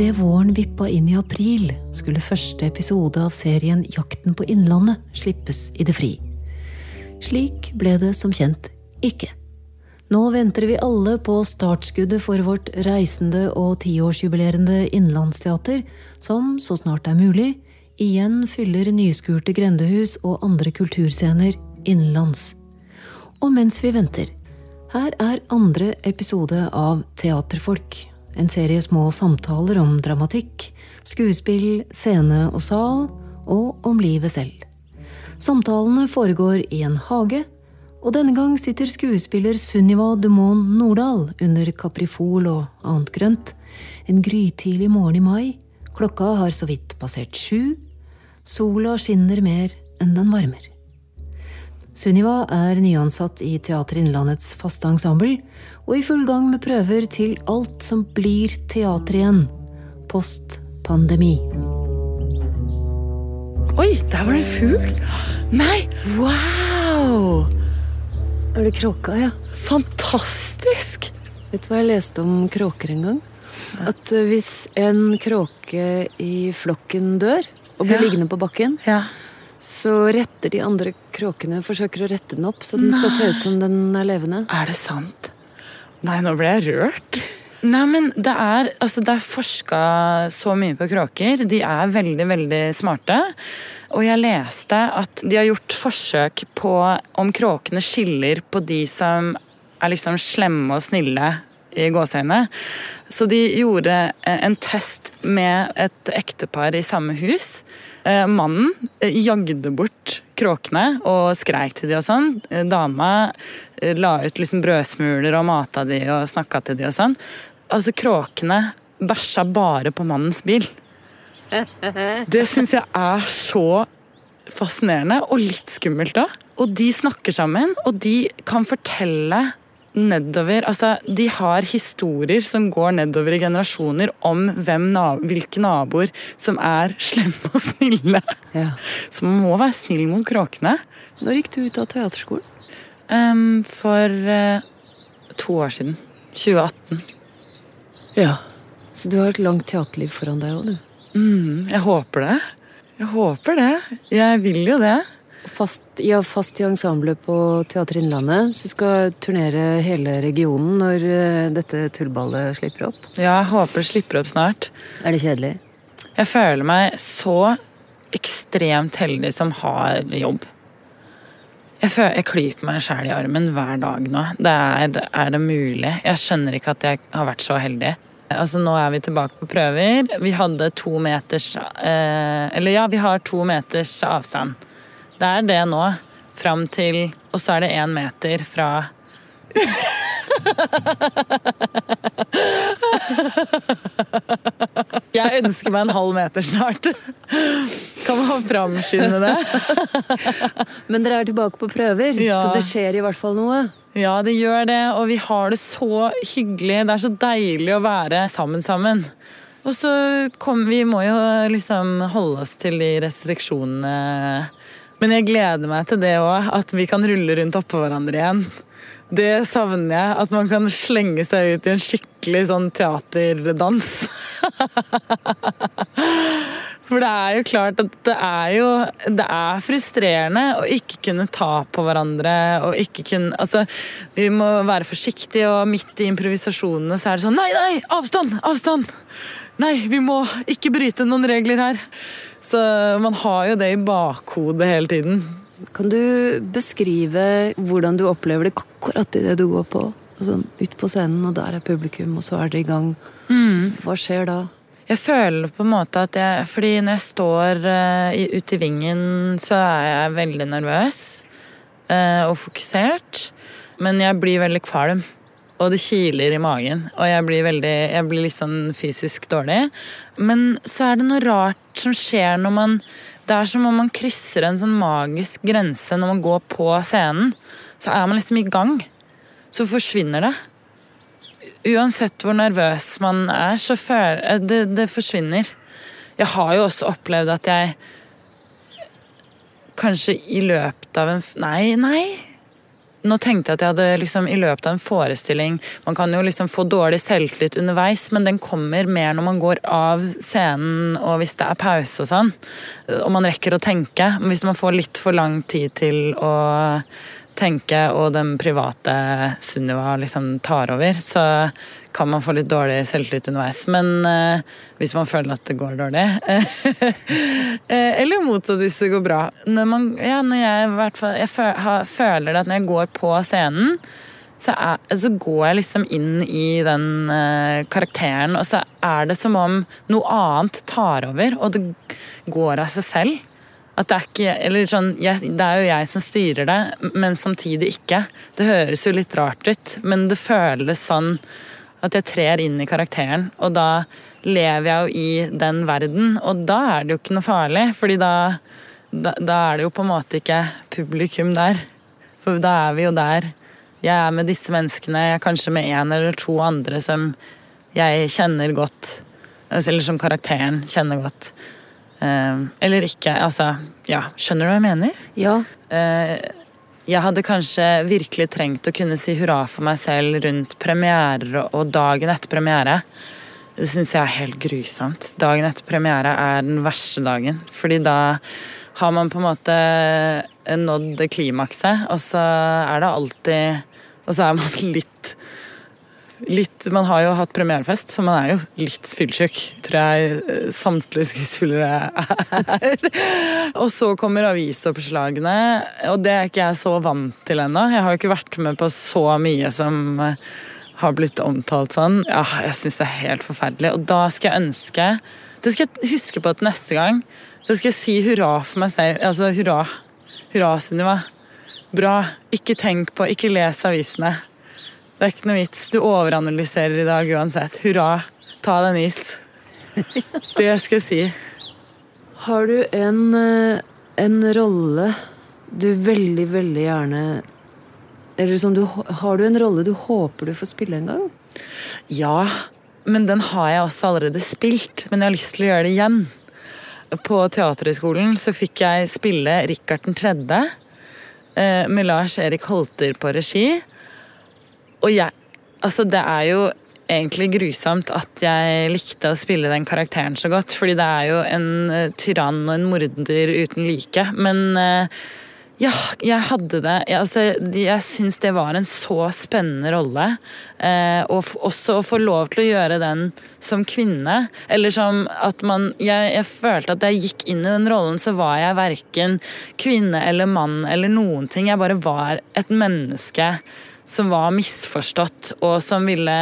Idet våren vippa inn i april, skulle første episode av serien Jakten på Innlandet slippes i det fri. Slik ble det som kjent ikke. Nå venter vi alle på startskuddet for vårt reisende og tiårsjubilerende innlandsteater, som, så snart det er mulig, igjen fyller nyskurte grendehus og andre kulturscener innenlands. Og mens vi venter, her er andre episode av Teaterfolk. En serie små samtaler om dramatikk, skuespill, scene og sal, og om livet selv. Samtalene foregår i en hage, og denne gang sitter skuespiller Sunniva Dumont Nordahl under kaprifol og annet grønt. En grytidlig morgen i mai. Klokka har så vidt passert sju. Sola skinner mer enn den varmer. Sunniva er nyansatt i Teater Innlandets faste ensemble, og i full gang med prøver til alt som blir teater igjen. Post pandemi. Oi, der var det en fugl! Nei, wow! Er det kråka, ja? Fantastisk! Vet du hva jeg leste om kråker en gang? At eh, hvis en kråke i flokken dør og blir Ja. liggende på bakken, Ja. så retter de andre kråkene forsøker å rette den opp, så den skal se ut som den er levende. Er det sant? Nei, nå ble jeg rørt. Nei, men det er, altså, det er forska så mye på kråker. De er veldig, veldig smarte. Og jeg leste at de har gjort forsøk på om kråkene skiller på de som er liksom slemme og snille i gåseøynene. Så de gjorde eh, en test med et ektepar i samme hus. Eh, Mannen eh, jagde bort kråkene og skreik til de og sånn. Dama eh, la ut liksom brødsmuler og mata de og snakka til de og sånn. Altså, kråkene bæsja bare på mannens bil. Det syns jeg er så fascinerende og litt skummelt da. Og de snakker sammen, og de kan fortelle nedover Altså, de har historier som går nedover i generasjoner om hvem hvilke naboer som er slemme og snille. Ja. Så man må være snill mot kråkene. Når gikk du ut av teaterskolen? Um, for uh, to år siden. 2018. Ja. Så du har et langt teaterliv foran deg òg, du. Mm, jeg håper det. Jeg håper det. Jeg vil jo det. Fast, ja, fast i ensemblet på Teater Innlandet. Så du skal turnere hele regionen når eh, dette tullballet slipper opp. Ja, jeg håper det slipper opp snart. Er det kjedelig? Jeg føler meg så ekstremt heldig som har jobb. Jeg, føler, jeg klyper meg sjæl i armen hver dag nå. Det er, er det mulig? Jeg skjønner ikke at jeg har vært så heldig. Altså Nå er vi tilbake på prøver. Vi hadde to meters eh, Eller ja, vi har to meters avstand. Det er det nå. Fram til Og så er det én meter fra Jeg ønsker meg en halv meter snart. Kan man framskynde det? Men dere er tilbake på prøver, Ja. så det skjer i hvert fall noe. Ja, det gjør det, og vi har det så hyggelig. Det er så deilig å være sammen sammen. Og så kom, Vi må jo liksom holde oss til de restriksjonene. Men jeg gleder meg til det òg, at vi kan rulle rundt oppå hverandre igjen. Det savner jeg. At man kan slenge seg ut i en skikkelig sånn teaterdans. For det er jo klart at det er jo Det er frustrerende å ikke kunne ta på hverandre og ikke kunne Altså, vi må være forsiktige, og midt i improvisasjonene så er det sånn Nei, nei! Avstand! Avstand! Nei, vi må ikke bryte noen regler her. Så man har jo det i bakhodet hele tiden. Kan du beskrive hvordan du opplever det akkurat idet du går på? Sånn, ut på scenen, og der er publikum, og så er det i gang. Hva skjer da? Jeg føler på en måte at jeg Fordi når jeg står uh, ute i vingen, så er jeg veldig nervøs uh, og fokusert. Men jeg blir veldig kvalm. Og det kiler i magen. Og jeg blir, veldig, jeg blir litt sånn fysisk dårlig. Men så er det noe rart som skjer når man Det er som om man krysser en sånn magisk grense når man går på scenen. Så er man liksom i gang. Så forsvinner det. Uansett hvor nervøs man er, så føler det, det forsvinner. Jeg har jo også opplevd at jeg kanskje i løpet av en Nei, nei. Nå tenkte jeg at jeg hadde liksom i løpet av en forestilling Man kan jo liksom få dårlig selvtillit underveis, men den kommer mer når man går av scenen og hvis det er pause og sånn. Og man rekker å tenke. Hvis man får litt for lang tid til å tenke, og den private Sunniva liksom tar over, så kan man få litt dårlig selvtillit underveis. Men uh, hvis man føler at det går dårlig eh, Eller motsatt hvis det går bra. Når, man, ja, når jeg, fall, jeg føler det at når jeg går på scenen, så, er, så går jeg liksom inn i den uh, karakteren, og så er det som om noe annet tar over, og det går av seg selv. At det er ikke Eller sånn jeg, Det er jo jeg som styrer det, men samtidig ikke. Det høres jo litt rart ut, men det føles sånn at jeg trer inn i karakteren, og da lever jeg jo i den verden, og da er det jo ikke noe farlig, fordi da, da, da er det jo på en måte ikke publikum der. For da er vi jo der. Jeg er med disse menneskene, jeg er kanskje med en eller to andre som jeg kjenner godt. Eller som karakteren kjenner godt. Eh, eller ikke. Altså, ja. Skjønner du hva jeg mener? Ja. Eh, jeg hadde kanskje virkelig trengt å kunne si hurra for meg selv rundt premierer og dagen etter premiere. Det syns jeg er helt grusomt. Dagen etter premiere er den verste dagen. Fordi da har man på en måte nådd klimakset, og så er det alltid Og så er man litt litt Man har jo hatt premierefest, så man er jo litt fyllesyk, tror jeg eh, samtlige skuespillere er. og så kommer avisoppslagene, og det er ikke jeg så vant til ennå. Jeg har jo ikke vært med på så mye som eh, har blitt omtalt sånn. Ja, jeg syns det er helt forferdelig. Og da skal jeg ønske Det skal jeg huske på til neste gang. Da skal jeg si hurra for meg selv. Altså hurra. Hurra, Sunniva. Bra. Ikke tenk på Ikke les avisene. Det er ikke noe vits. Du overanalyserer i dag uansett. Hurra. Ta deg en is. Det skal jeg si. Har du en, eh, en rolle du veldig, veldig gjerne Eller som du, har du en rolle du håper du får spille en gang? Ja, men den har jeg også allerede spilt. Men jeg har lyst til å gjøre det igjen. På Teaterhøgskolen så fikk jeg spille Rikard 3. eh, med Lars Erik Holter på regi. Og jeg Altså, det er jo egentlig grusomt at jeg likte å spille den karakteren så godt, fordi det er jo en uh, tyrann og en morder uten like. Men uh, ja, jeg hadde det Jeg, altså, jeg syns det var en så spennende rolle. Uh, og også å få lov til å gjøre den som kvinne. Eller som at man jeg, jeg, følte at jeg gikk inn i den rollen, så var jeg verken kvinne eller mann eller noen ting. Jeg bare var et menneske som var misforstått, og som ville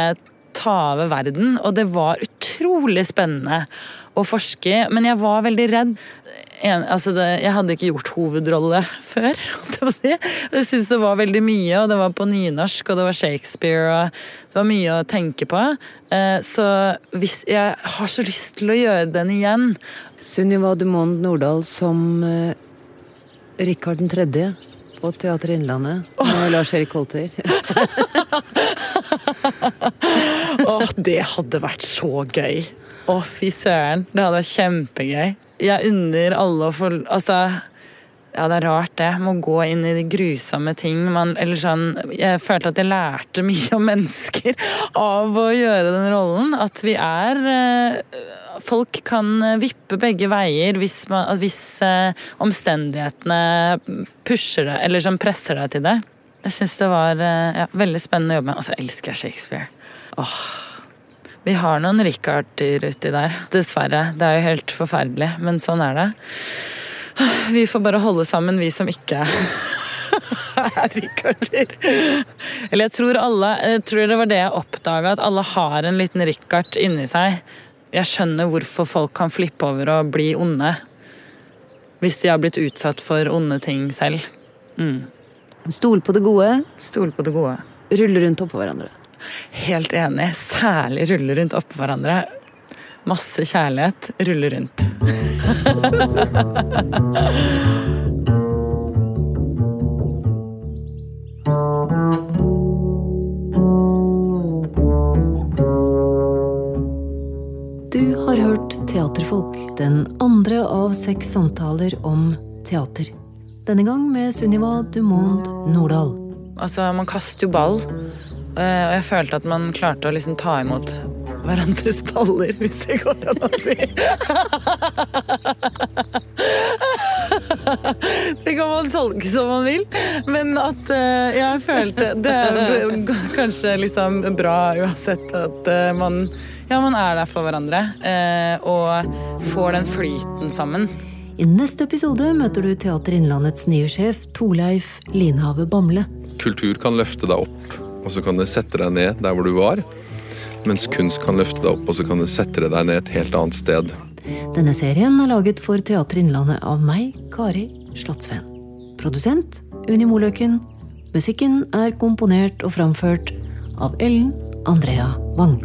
ta over verden. Og det var utrolig spennende å forske i, men jeg var veldig redd. En, altså det, jeg hadde ikke gjort hovedrolle før. Jeg, si. jeg syntes det var veldig mye, og det var på nynorsk, og det var Shakespeare, og det var mye å tenke på. Eh, så hvis jeg har så lyst til å gjøre den igjen Sunniva Dumond Nordahl som uh, Rikard 3 på Teater Innlandet med Lars-Erik Holter. Å, det hadde vært så gøy. Å, fy søren. Det hadde vært kjempegøy. Jeg unner alle å få Altså, ja, det er rart, det. Må gå inn i de grusomme ting. Man, eller sånn, jeg følte at jeg lærte mye om mennesker av å gjøre den rollen. At vi er eh, folk kan eh, vippe begge veier hvis, man, hvis uh, omstendighetene pusher deg, eller som presser deg til det. Jeg syns det var uh, ja, veldig spennende å jobbe med. Og så elsker jeg Shakespeare. Åh. Vi har noen Richarder uti der. Dessverre. Det er jo helt forferdelig, men sånn er det. Vi får bare holde sammen, vi som ikke er Ricarder. Eller jeg tror alle Jeg tror det var det jeg oppdaga, at alle har en liten Richard inni seg. Jeg skjønner hvorfor folk kan flippe over og bli onde. Hvis de har blitt utsatt for onde ting selv. Mm. Stol på det gode. Stol på det gode. Rulle rundt oppå hverandre. Helt enig. Særlig rulle rundt oppå hverandre. Masse kjærlighet. Rulle rundt. Teaterfolk, den andre av seks samtaler om teater. Denne gang med Sunniva Dumond Nordahl. Altså, man kaster jo ball. Eh, og jeg følte at man klarte å liksom ta imot hverandres baller, hvis det går an å si. Det kan man tolke som man vil, men at eh, jeg følte Det er kanskje liksom bra uansett at eh, man ja, man er der for hverandre eh, og får den flyten sammen. I neste episode møter du Teater Innlandets nye sjef Torleif Linhave Bamble. Kultur kan løfte deg opp, og så kan det sette deg ned der hvor du var. Mens kunst kan løfte deg opp, og så kan det sette deg ned et helt annet sted. Denne serien er laget for Teater Innlandet av meg, Kari Slottsveen. Produsent Unni Moløken. Musikken er komponert og framført av Ellen Andrea Wang.